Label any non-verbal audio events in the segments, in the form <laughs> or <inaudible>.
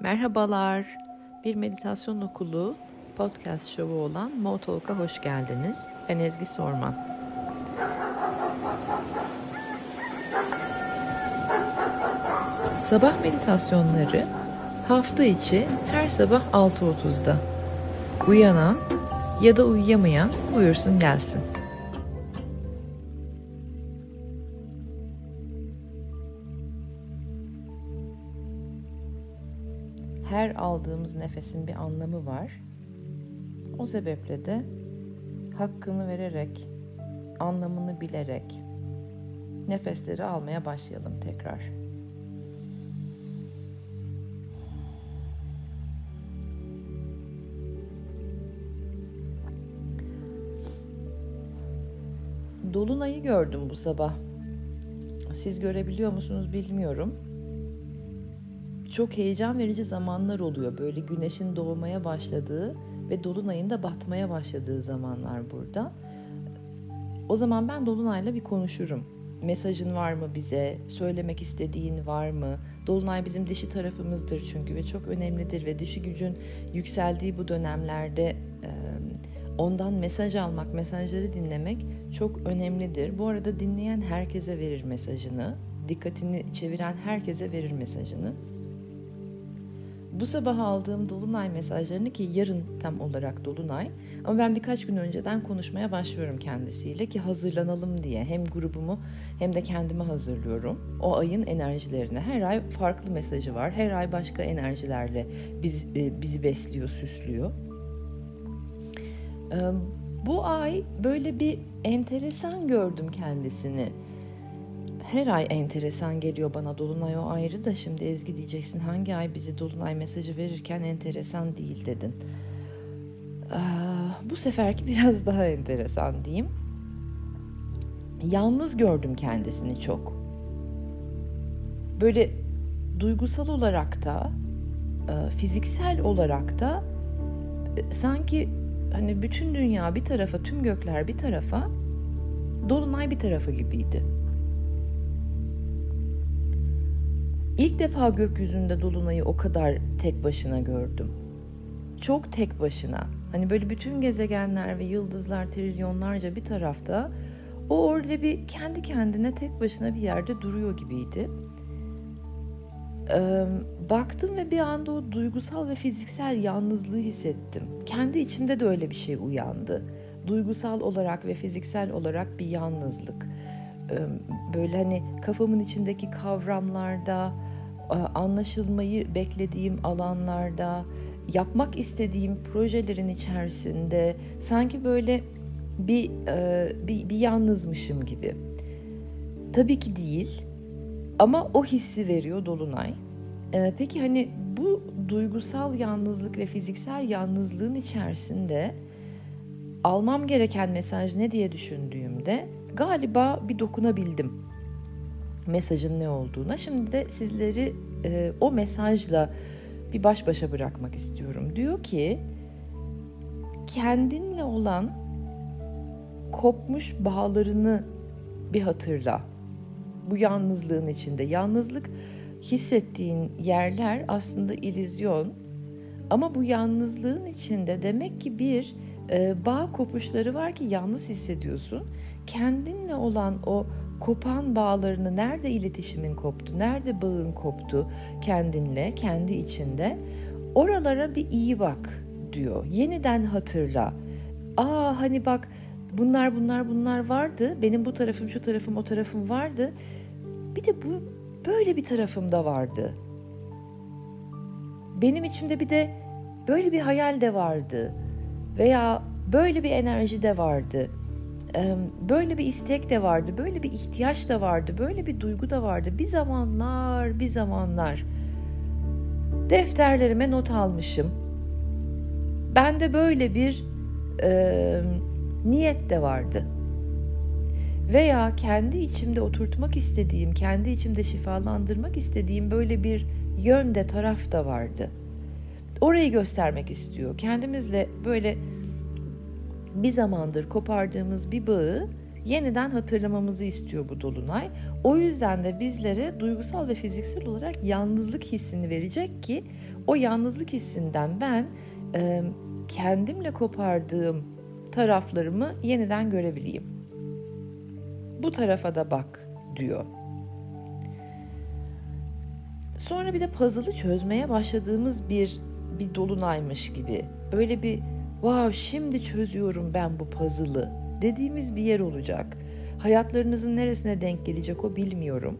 Merhabalar. Bir meditasyon okulu podcast şovu olan Motalk'a hoş geldiniz. Ben Ezgi Sorman. Sabah meditasyonları hafta içi her sabah 6.30'da. Uyanan ya da uyuyamayan buyursun gelsin. Aldığımız nefesin bir anlamı var. O sebeple de hakkını vererek, anlamını bilerek nefesleri almaya başlayalım tekrar. Dolunay'ı gördüm bu sabah. Siz görebiliyor musunuz bilmiyorum çok heyecan verici zamanlar oluyor. Böyle güneşin doğmaya başladığı ve dolunayın da batmaya başladığı zamanlar burada. O zaman ben dolunayla bir konuşurum. Mesajın var mı bize? Söylemek istediğin var mı? Dolunay bizim dişi tarafımızdır çünkü ve çok önemlidir ve dişi gücün yükseldiği bu dönemlerde ondan mesaj almak, mesajları dinlemek çok önemlidir. Bu arada dinleyen herkese verir mesajını, dikkatini çeviren herkese verir mesajını. Bu sabah aldığım Dolunay mesajlarını ki yarın tam olarak Dolunay ama ben birkaç gün önceden konuşmaya başlıyorum kendisiyle ki hazırlanalım diye hem grubumu hem de kendimi hazırlıyorum. O ayın enerjilerine her ay farklı mesajı var. Her ay başka enerjilerle biz, e, bizi besliyor, süslüyor. Bu ay böyle bir enteresan gördüm kendisini her ay enteresan geliyor bana Dolunay o ayrı da şimdi Ezgi diyeceksin hangi ay bize Dolunay mesajı verirken enteresan değil dedin. Ee, bu seferki <laughs> biraz daha enteresan diyeyim. Yalnız gördüm kendisini çok. Böyle duygusal olarak da e, fiziksel olarak da e, sanki hani bütün dünya bir tarafa, tüm gökler bir tarafa, dolunay bir tarafa gibiydi. İlk defa gökyüzünde dolunayı o kadar tek başına gördüm. Çok tek başına. Hani böyle bütün gezegenler ve yıldızlar trilyonlarca bir tarafta o orada bir kendi kendine tek başına bir yerde duruyor gibiydi. Ee, baktım ve bir anda o duygusal ve fiziksel yalnızlığı hissettim. Kendi içimde de öyle bir şey uyandı. Duygusal olarak ve fiziksel olarak bir yalnızlık. Ee, böyle hani kafamın içindeki kavramlarda, anlaşılmayı beklediğim alanlarda, yapmak istediğim projelerin içerisinde sanki böyle bir e, bir, bir yalnızmışım gibi. Tabii ki değil ama o hissi veriyor Dolunay. E, peki hani bu duygusal yalnızlık ve fiziksel yalnızlığın içerisinde almam gereken mesaj ne diye düşündüğümde galiba bir dokunabildim mesajın ne olduğuna. Şimdi de sizleri e, o mesajla bir baş başa bırakmak istiyorum. Diyor ki kendinle olan kopmuş bağlarını bir hatırla. Bu yalnızlığın içinde. Yalnızlık hissettiğin yerler aslında ilizyon. Ama bu yalnızlığın içinde demek ki bir e, bağ kopuşları var ki yalnız hissediyorsun. Kendinle olan o kopan bağlarını nerede iletişimin koptu, nerede bağın koptu kendinle, kendi içinde oralara bir iyi bak diyor. Yeniden hatırla. Aa hani bak bunlar bunlar bunlar vardı. Benim bu tarafım şu tarafım o tarafım vardı. Bir de bu böyle bir tarafım da vardı. Benim içimde bir de böyle bir hayal de vardı. Veya böyle bir enerji de vardı böyle bir istek de vardı, böyle bir ihtiyaç da vardı, böyle bir duygu da vardı. Bir zamanlar, bir zamanlar defterlerime not almışım. Ben de böyle bir e, niyet de vardı. Veya kendi içimde oturtmak istediğim, kendi içimde şifalandırmak istediğim böyle bir yönde taraf da vardı. Orayı göstermek istiyor. Kendimizle böyle bir zamandır kopardığımız bir bağı yeniden hatırlamamızı istiyor bu dolunay. O yüzden de bizlere duygusal ve fiziksel olarak yalnızlık hissini verecek ki o yalnızlık hissinden ben e, kendimle kopardığım taraflarımı yeniden görebileyim. Bu tarafa da bak diyor. Sonra bir de puzzle'ı çözmeye başladığımız bir bir dolunaymış gibi. Öyle bir wow şimdi çözüyorum ben bu puzzle'ı dediğimiz bir yer olacak. Hayatlarınızın neresine denk gelecek o bilmiyorum.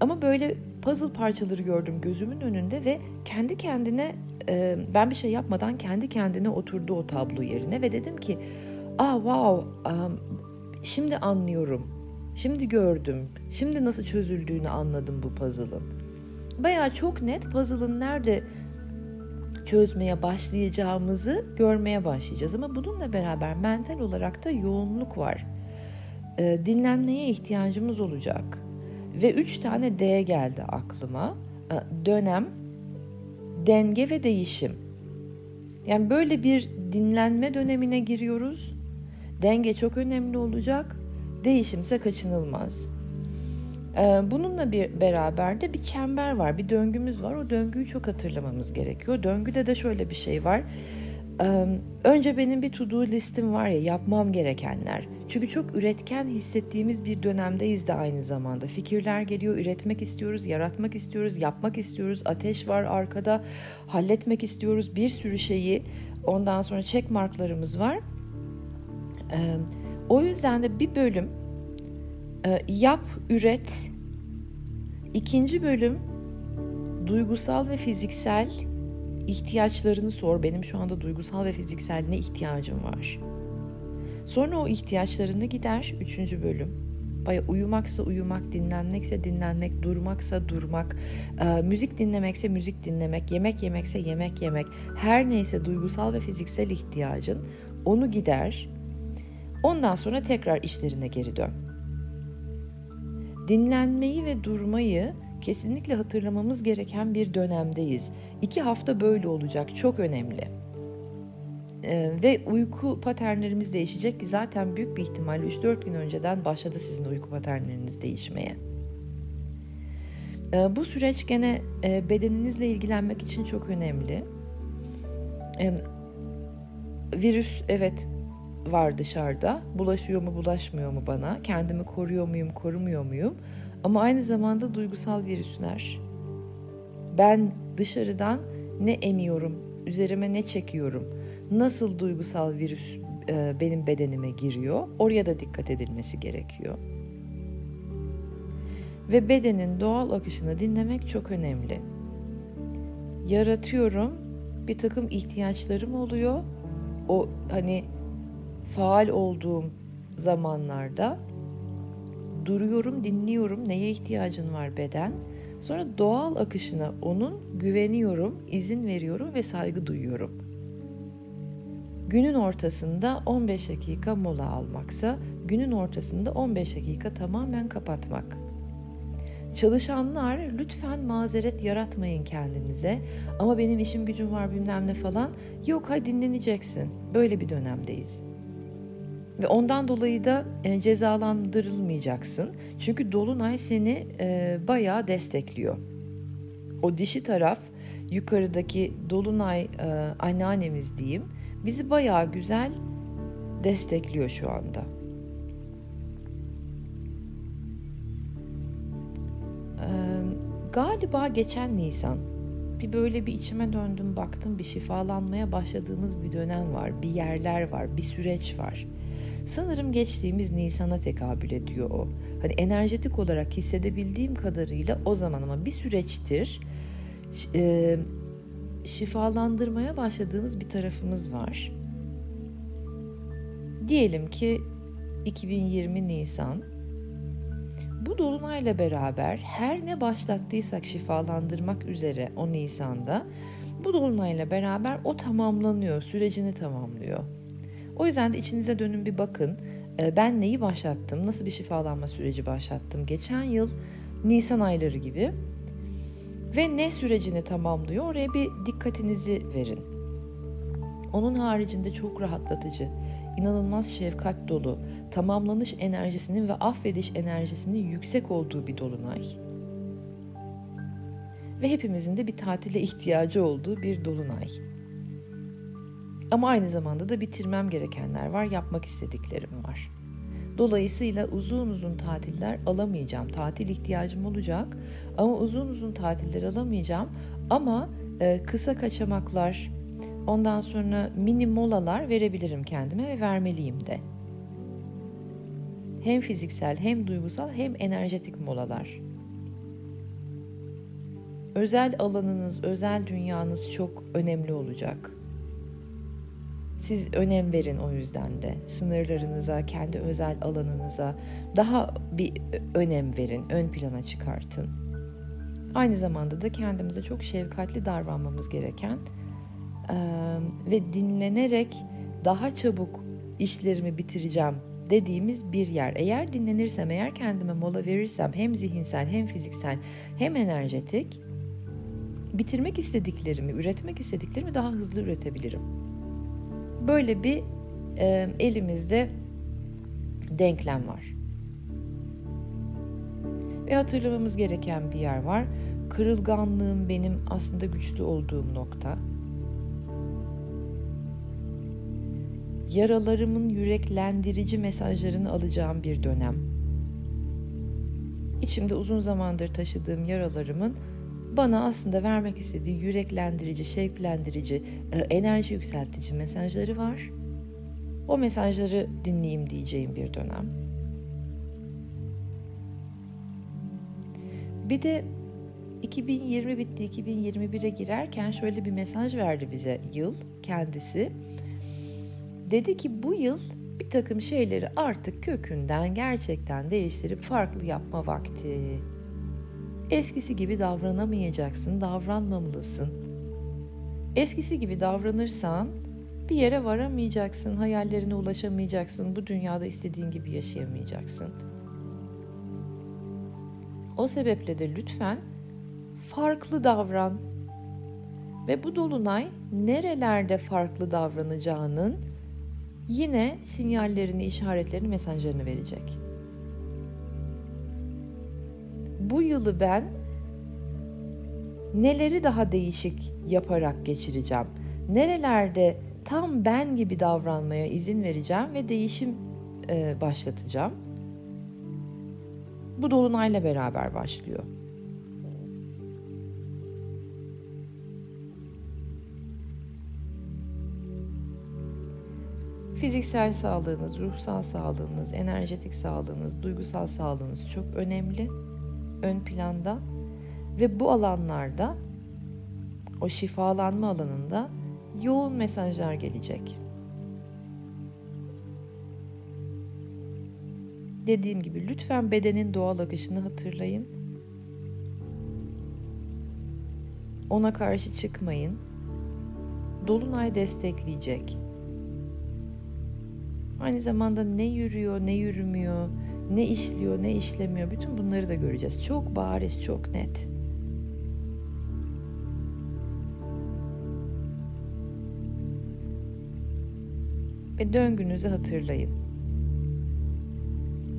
Ama böyle puzzle parçaları gördüm gözümün önünde ve kendi kendine e, ben bir şey yapmadan kendi kendine oturdu o tablo yerine ve dedim ki ah wow um, şimdi anlıyorum. Şimdi gördüm. Şimdi nasıl çözüldüğünü anladım bu puzzle'ın. Baya çok net puzzle'ın nerede çözmeye başlayacağımızı görmeye başlayacağız. Ama bununla beraber mental olarak da yoğunluk var. E, dinlenmeye ihtiyacımız olacak. Ve üç tane D geldi aklıma. E, dönem, denge ve değişim. Yani böyle bir dinlenme dönemine giriyoruz. Denge çok önemli olacak. Değişimse kaçınılmaz. Ee, bununla bir beraber de bir çember var, bir döngümüz var. O döngüyü çok hatırlamamız gerekiyor. Döngüde de şöyle bir şey var. Ee, önce benim bir to-do listim var ya yapmam gerekenler. Çünkü çok üretken hissettiğimiz bir dönemdeyiz de aynı zamanda. Fikirler geliyor, üretmek istiyoruz, yaratmak istiyoruz, yapmak istiyoruz. Ateş var arkada, halletmek istiyoruz bir sürü şeyi. Ondan sonra check marklarımız var. Ee, o yüzden de bir bölüm yap, üret. İkinci bölüm duygusal ve fiziksel ihtiyaçlarını sor. Benim şu anda duygusal ve fiziksel ne ihtiyacım var? Sonra o ihtiyaçlarını gider. Üçüncü bölüm. Baya uyumaksa uyumak, dinlenmekse dinlenmek, durmaksa durmak, e, müzik dinlemekse müzik dinlemek, yemek yemekse yemek yemek. Her neyse duygusal ve fiziksel ihtiyacın onu gider. Ondan sonra tekrar işlerine geri dön. Dinlenmeyi ve durmayı kesinlikle hatırlamamız gereken bir dönemdeyiz. İki hafta böyle olacak, çok önemli. Ee, ve uyku paternlerimiz değişecek ki zaten büyük bir ihtimalle 3-4 gün önceden başladı sizin uyku paternleriniz değişmeye. Ee, bu süreç gene e, bedeninizle ilgilenmek için çok önemli. Ee, virüs evet var dışarıda. Bulaşıyor mu, bulaşmıyor mu bana? Kendimi koruyor muyum, korumuyor muyum? Ama aynı zamanda duygusal virüsler. Ben dışarıdan ne emiyorum, üzerime ne çekiyorum? Nasıl duygusal virüs e, benim bedenime giriyor? Oraya da dikkat edilmesi gerekiyor. Ve bedenin doğal akışını dinlemek çok önemli. Yaratıyorum, bir takım ihtiyaçlarım oluyor. O hani faal olduğum zamanlarda duruyorum, dinliyorum neye ihtiyacın var beden. Sonra doğal akışına onun güveniyorum, izin veriyorum ve saygı duyuyorum. Günün ortasında 15 dakika mola almaksa günün ortasında 15 dakika tamamen kapatmak. Çalışanlar lütfen mazeret yaratmayın kendinize. Ama benim işim gücüm var bilmem ne falan. Yok hay dinleneceksin. Böyle bir dönemdeyiz. Ve ondan dolayı da e, cezalandırılmayacaksın. Çünkü Dolunay seni e, bayağı destekliyor. O dişi taraf yukarıdaki Dolunay e, anneannemiz diyeyim bizi bayağı güzel destekliyor şu anda. Ee, galiba geçen Nisan bir böyle bir içime döndüm baktım bir şifalanmaya başladığımız bir dönem var. Bir yerler var, bir süreç var. Sanırım geçtiğimiz Nisan'a tekabül ediyor o. Hani enerjetik olarak hissedebildiğim kadarıyla o zaman ama bir süreçtir e, şifalandırmaya başladığımız bir tarafımız var. Diyelim ki 2020 Nisan. Bu dolunayla beraber her ne başlattıysak şifalandırmak üzere o Nisan'da bu dolunayla beraber o tamamlanıyor, sürecini tamamlıyor. O yüzden de içinize dönün bir bakın. Ee, ben neyi başlattım? Nasıl bir şifalanma süreci başlattım? Geçen yıl Nisan ayları gibi. Ve ne sürecini tamamlıyor? Oraya bir dikkatinizi verin. Onun haricinde çok rahatlatıcı. inanılmaz şefkat dolu, tamamlanış enerjisinin ve affediş enerjisinin yüksek olduğu bir dolunay. Ve hepimizin de bir tatile <laughs> ihtiyacı olduğu bir dolunay. Ama aynı zamanda da bitirmem gerekenler var, yapmak istediklerim var. Dolayısıyla uzun uzun tatiller alamayacağım. Tatil ihtiyacım olacak ama uzun uzun tatiller alamayacağım. Ama e, kısa kaçamaklar, ondan sonra mini molalar verebilirim kendime ve vermeliyim de. Hem fiziksel hem duygusal hem enerjetik molalar. Özel alanınız, özel dünyanız çok önemli olacak. Siz önem verin o yüzden de sınırlarınıza, kendi özel alanınıza daha bir önem verin, ön plana çıkartın. Aynı zamanda da kendimize çok şefkatli davranmamız gereken ve dinlenerek daha çabuk işlerimi bitireceğim dediğimiz bir yer. Eğer dinlenirsem, eğer kendime mola verirsem hem zihinsel hem fiziksel hem enerjetik bitirmek istediklerimi, üretmek istediklerimi daha hızlı üretebilirim. Böyle bir e, elimizde denklem var. Ve hatırlamamız gereken bir yer var. Kırılganlığım benim aslında güçlü olduğum nokta. Yaralarımın yüreklendirici mesajlarını alacağım bir dönem. İçimde uzun zamandır taşıdığım yaralarımın bana aslında vermek istediği yüreklendirici, şevklendirici, e, enerji yükseltici mesajları var. O mesajları dinleyeyim diyeceğim bir dönem. Bir de 2020 bitti 2021'e girerken şöyle bir mesaj verdi bize yıl kendisi. Dedi ki bu yıl bir takım şeyleri artık kökünden gerçekten değiştirip farklı yapma vakti. Eskisi gibi davranamayacaksın, davranmamalısın. Eskisi gibi davranırsan bir yere varamayacaksın, hayallerine ulaşamayacaksın, bu dünyada istediğin gibi yaşayamayacaksın. O sebeple de lütfen farklı davran. Ve bu dolunay nerelerde farklı davranacağının yine sinyallerini, işaretlerini, mesajlarını verecek. Bu yılı ben neleri daha değişik yaparak geçireceğim? Nerelerde tam ben gibi davranmaya izin vereceğim ve değişim e, başlatacağım? Bu dolunayla beraber başlıyor. Fiziksel sağlığınız, ruhsal sağlığınız, enerjetik sağlığınız, duygusal sağlığınız çok önemli. Ön planda ve bu alanlarda o şifalanma alanında yoğun mesajlar gelecek. Dediğim gibi lütfen bedenin doğal akışını hatırlayın. Ona karşı çıkmayın. Dolunay destekleyecek. Aynı zamanda ne yürüyor, ne yürümüyor, ne işliyor, ne işlemiyor. Bütün bunları da göreceğiz. Çok bariz, çok net. Ve döngünüzü hatırlayın.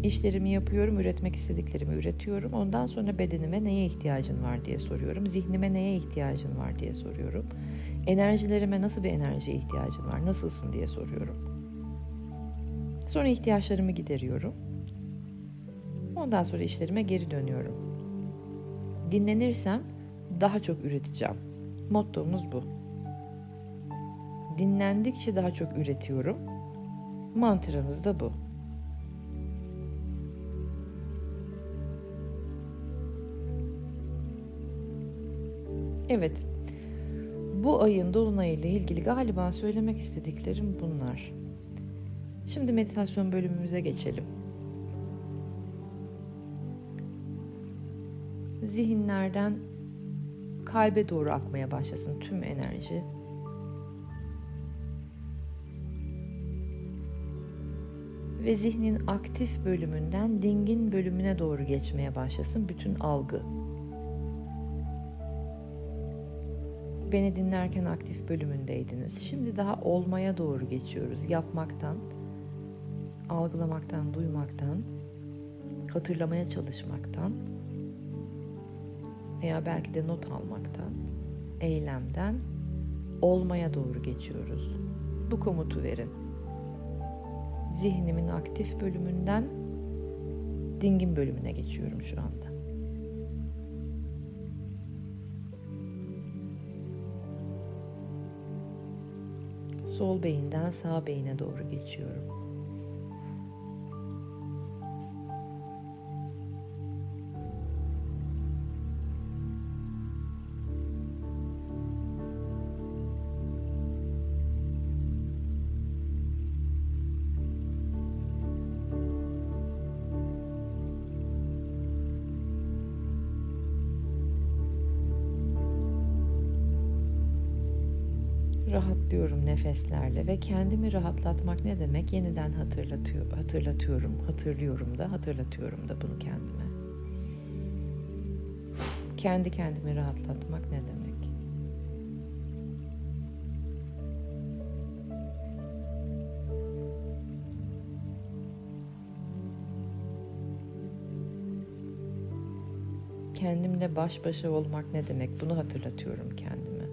İşlerimi yapıyorum, üretmek istediklerimi üretiyorum. Ondan sonra bedenime neye ihtiyacın var diye soruyorum. Zihnime neye ihtiyacın var diye soruyorum. Enerjilerime nasıl bir enerjiye ihtiyacın var, nasılsın diye soruyorum. Sonra ihtiyaçlarımı gideriyorum. Ondan sonra işlerime geri dönüyorum. Dinlenirsem daha çok üreteceğim. Mottomuz bu. Dinlendikçe daha çok üretiyorum. Mantramız da bu. Evet. Bu ayın dolunay ile ilgili galiba söylemek istediklerim bunlar. Şimdi meditasyon bölümümüze geçelim. Zihinlerden kalbe doğru akmaya başlasın tüm enerji. Ve zihnin aktif bölümünden dingin bölümüne doğru geçmeye başlasın bütün algı. Beni dinlerken aktif bölümündeydiniz. Şimdi daha olmaya doğru geçiyoruz. Yapmaktan, algılamaktan, duymaktan, hatırlamaya çalışmaktan veya belki de not almaktan, eylemden olmaya doğru geçiyoruz. Bu komutu verin. Zihnimin aktif bölümünden dingin bölümüne geçiyorum şu anda. Sol beyinden sağ beyine doğru geçiyorum. Nefeslerle ve kendimi rahatlatmak ne demek? Yeniden hatırlatıyor, hatırlatıyorum, hatırlıyorum da, hatırlatıyorum da bunu kendime. Kendi kendimi rahatlatmak ne demek? Kendimle baş başa olmak ne demek? Bunu hatırlatıyorum kendime.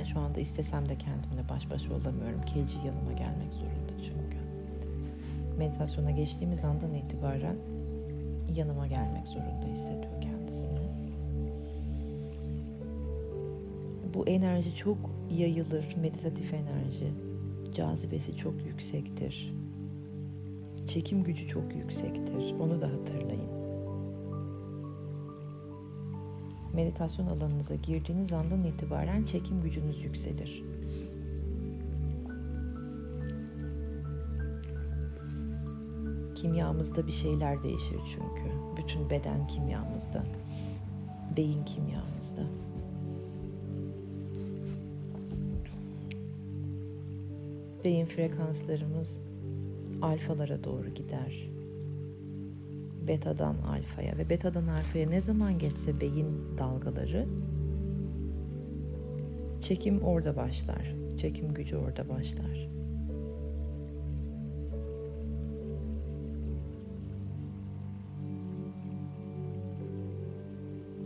Ben şu anda istesem de kendimle baş başa olamıyorum. Keci yanıma gelmek zorunda çünkü. Meditasyona geçtiğimiz andan itibaren yanıma gelmek zorunda hissediyor kendisini. Bu enerji çok yayılır, meditatif enerji. Cazibesi çok yüksektir. Çekim gücü çok yüksektir. Onu da hatırlayın. Meditasyon alanınıza girdiğiniz andan itibaren çekim gücünüz yükselir. Kimyamızda bir şeyler değişir çünkü. Bütün beden kimyamızda, beyin kimyamızda. Beyin frekanslarımız alfalara doğru gider betadan alfaya ve betadan alfaya ne zaman geçse beyin dalgaları çekim orada başlar. Çekim gücü orada başlar.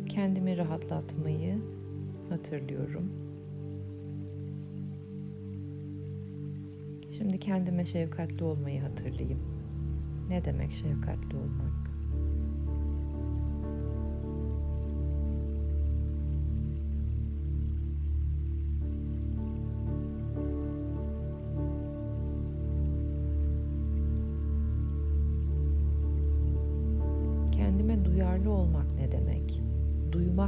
Kendimi rahatlatmayı hatırlıyorum. Şimdi kendime şefkatli olmayı hatırlayayım. Ne demek şefkatli olmak?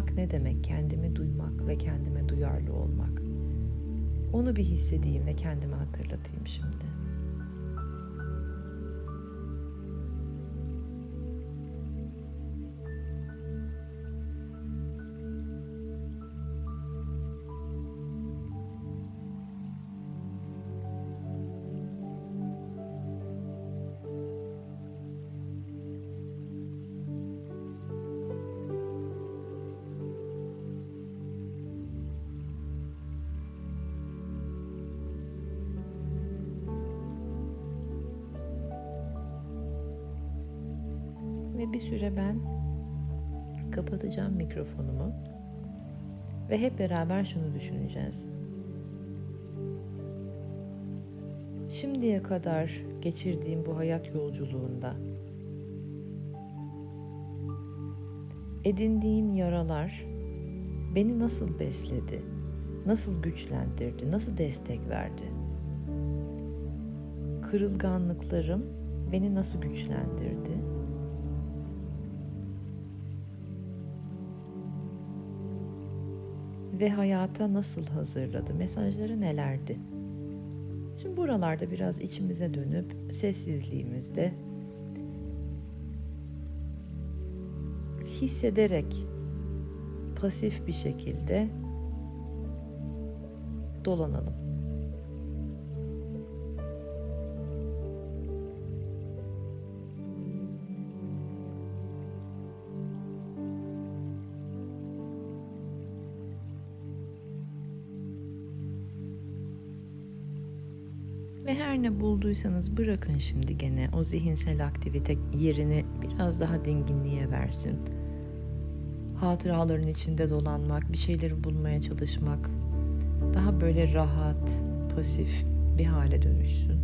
Duymak ne demek? Kendimi duymak ve kendime duyarlı olmak. Onu bir hissedeyim ve kendime hatırlatayım şimdi. Ve bir süre ben kapatacağım mikrofonumu ve hep beraber şunu düşüneceğiz. Şimdiye kadar geçirdiğim bu hayat yolculuğunda edindiğim yaralar beni nasıl besledi, nasıl güçlendirdi, nasıl destek verdi? Kırılganlıklarım beni nasıl güçlendirdi? Ve hayata nasıl hazırladı? Mesajları nelerdi? Şimdi buralarda biraz içimize dönüp sessizliğimizde hissederek pasif bir şekilde dolanalım. Bulduysanız bırakın şimdi gene o zihinsel aktivite yerini biraz daha dinginliğe versin. Hatıraların içinde dolanmak, bir şeyleri bulmaya çalışmak daha böyle rahat, pasif bir hale dönüşsün.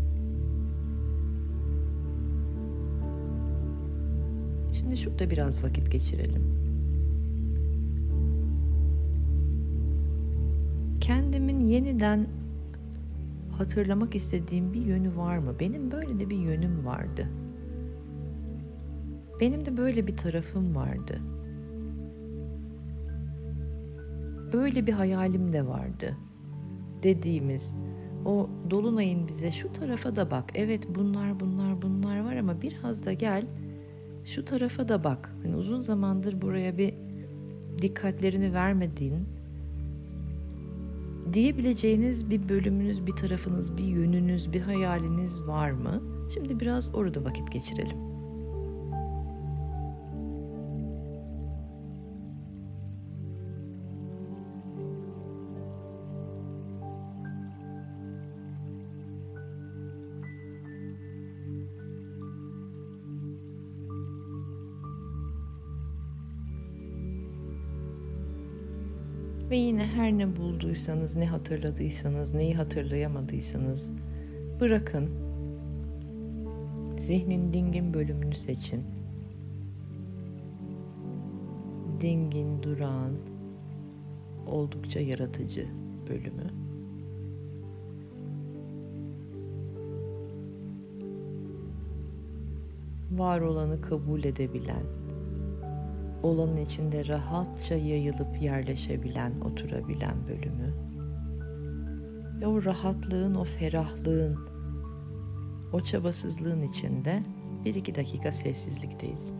Şimdi şurada biraz vakit geçirelim. Kendimin yeniden hatırlamak istediğim bir yönü var mı? Benim böyle de bir yönüm vardı. Benim de böyle bir tarafım vardı. Böyle bir hayalim de vardı. Dediğimiz o dolunayın bize şu tarafa da bak. Evet bunlar bunlar bunlar var ama biraz da gel şu tarafa da bak. Hani uzun zamandır buraya bir dikkatlerini vermediğin diyebileceğiniz bir bölümünüz, bir tarafınız, bir yönünüz, bir hayaliniz var mı? Şimdi biraz orada vakit geçirelim. Ve yine her ne bulduysanız, ne hatırladıysanız, neyi hatırlayamadıysanız bırakın. Zihnin dingin bölümünü seçin. Dingin, durağan, oldukça yaratıcı bölümü. Var olanı kabul edebilen, olanın içinde rahatça yayılıp yerleşebilen, oturabilen bölümü. Ve o rahatlığın, o ferahlığın, o çabasızlığın içinde bir iki dakika sessizlikteyiz.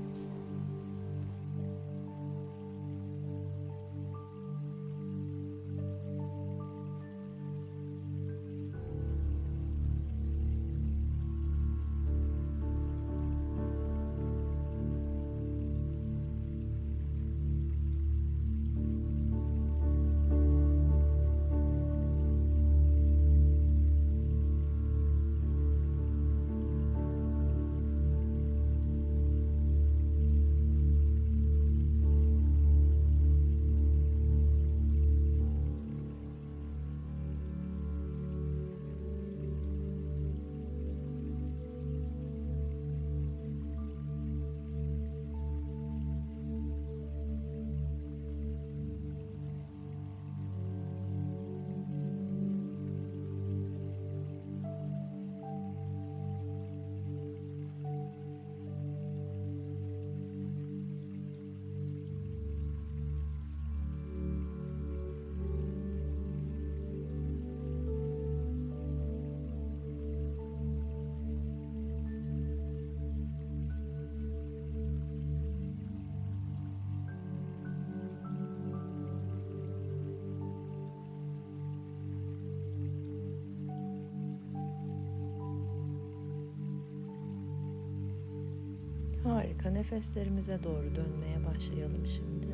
Harika. Nefeslerimize doğru dönmeye başlayalım şimdi.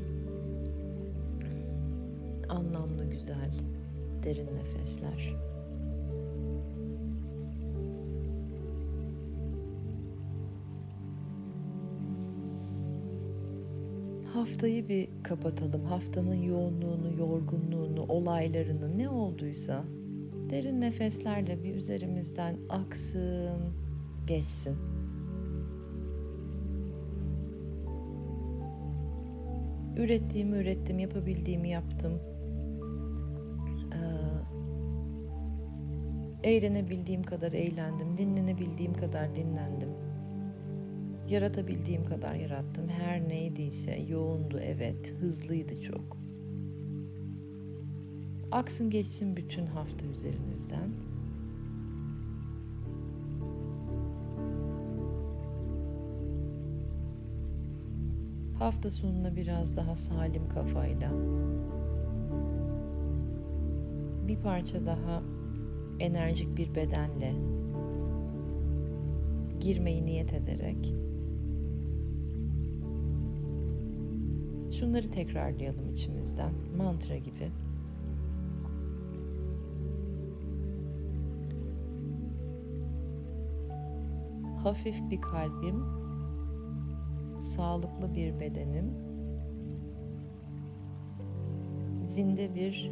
Anlamlı, güzel, derin nefesler. Haftayı bir kapatalım. Haftanın yoğunluğunu, yorgunluğunu, olaylarını ne olduysa derin nefeslerle bir üzerimizden aksın, geçsin. Ürettiğimi ürettim, yapabildiğimi yaptım. Ee, eğlenebildiğim kadar eğlendim, dinlenebildiğim kadar dinlendim. Yaratabildiğim kadar yarattım. Her neydiyse yoğundu evet, hızlıydı çok. Aksın geçsin bütün hafta üzerinizden. Hafta sonuna biraz daha salim kafayla bir parça daha enerjik bir bedenle girmeyi niyet ederek şunları tekrarlayalım içimizden mantra gibi. hafif bir kalbim, sağlıklı bir bedenim, zinde bir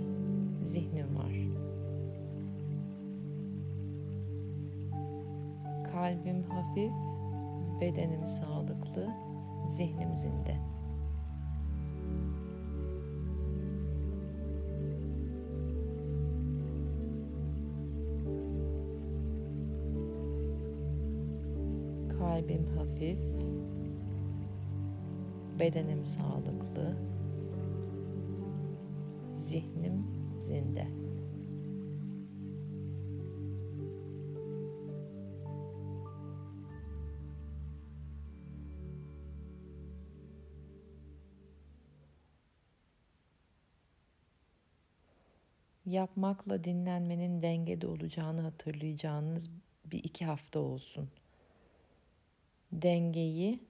zihnim var. Kalbim hafif, bedenim sağlıklı, zihnim zinde. Kalbim hafif, bedenim sağlıklı, zihnim zinde. Yapmakla dinlenmenin dengede olacağını hatırlayacağınız bir iki hafta olsun. Dengeyi,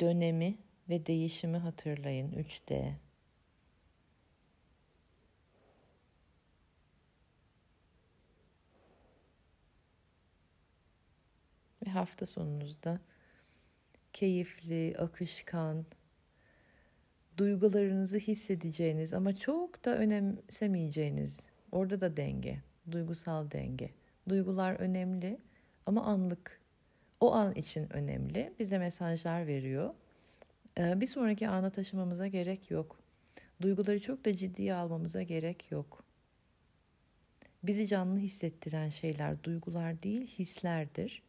dönemi ve değişimi hatırlayın 3D. Ve hafta sonunuzda keyifli, akışkan, duygularınızı hissedeceğiniz ama çok da önemsemeyeceğiniz, orada da denge, duygusal denge. Duygular önemli ama anlık. O an için önemli. Bize mesajlar veriyor. Ee, bir sonraki ana taşımamıza gerek yok. Duyguları çok da ciddiye almamıza gerek yok. Bizi canlı hissettiren şeyler duygular değil, hislerdir.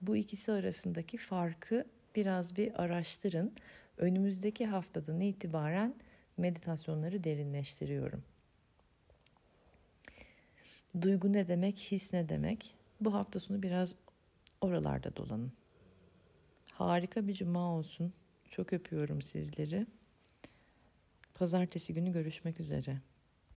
Bu ikisi arasındaki farkı biraz bir araştırın. Önümüzdeki haftadan itibaren meditasyonları derinleştiriyorum. Duygu ne demek, his ne demek? Bu hafta sonu biraz oralarda dolanın. Harika bir cuma olsun. Çok öpüyorum sizleri. Pazartesi günü görüşmek üzere.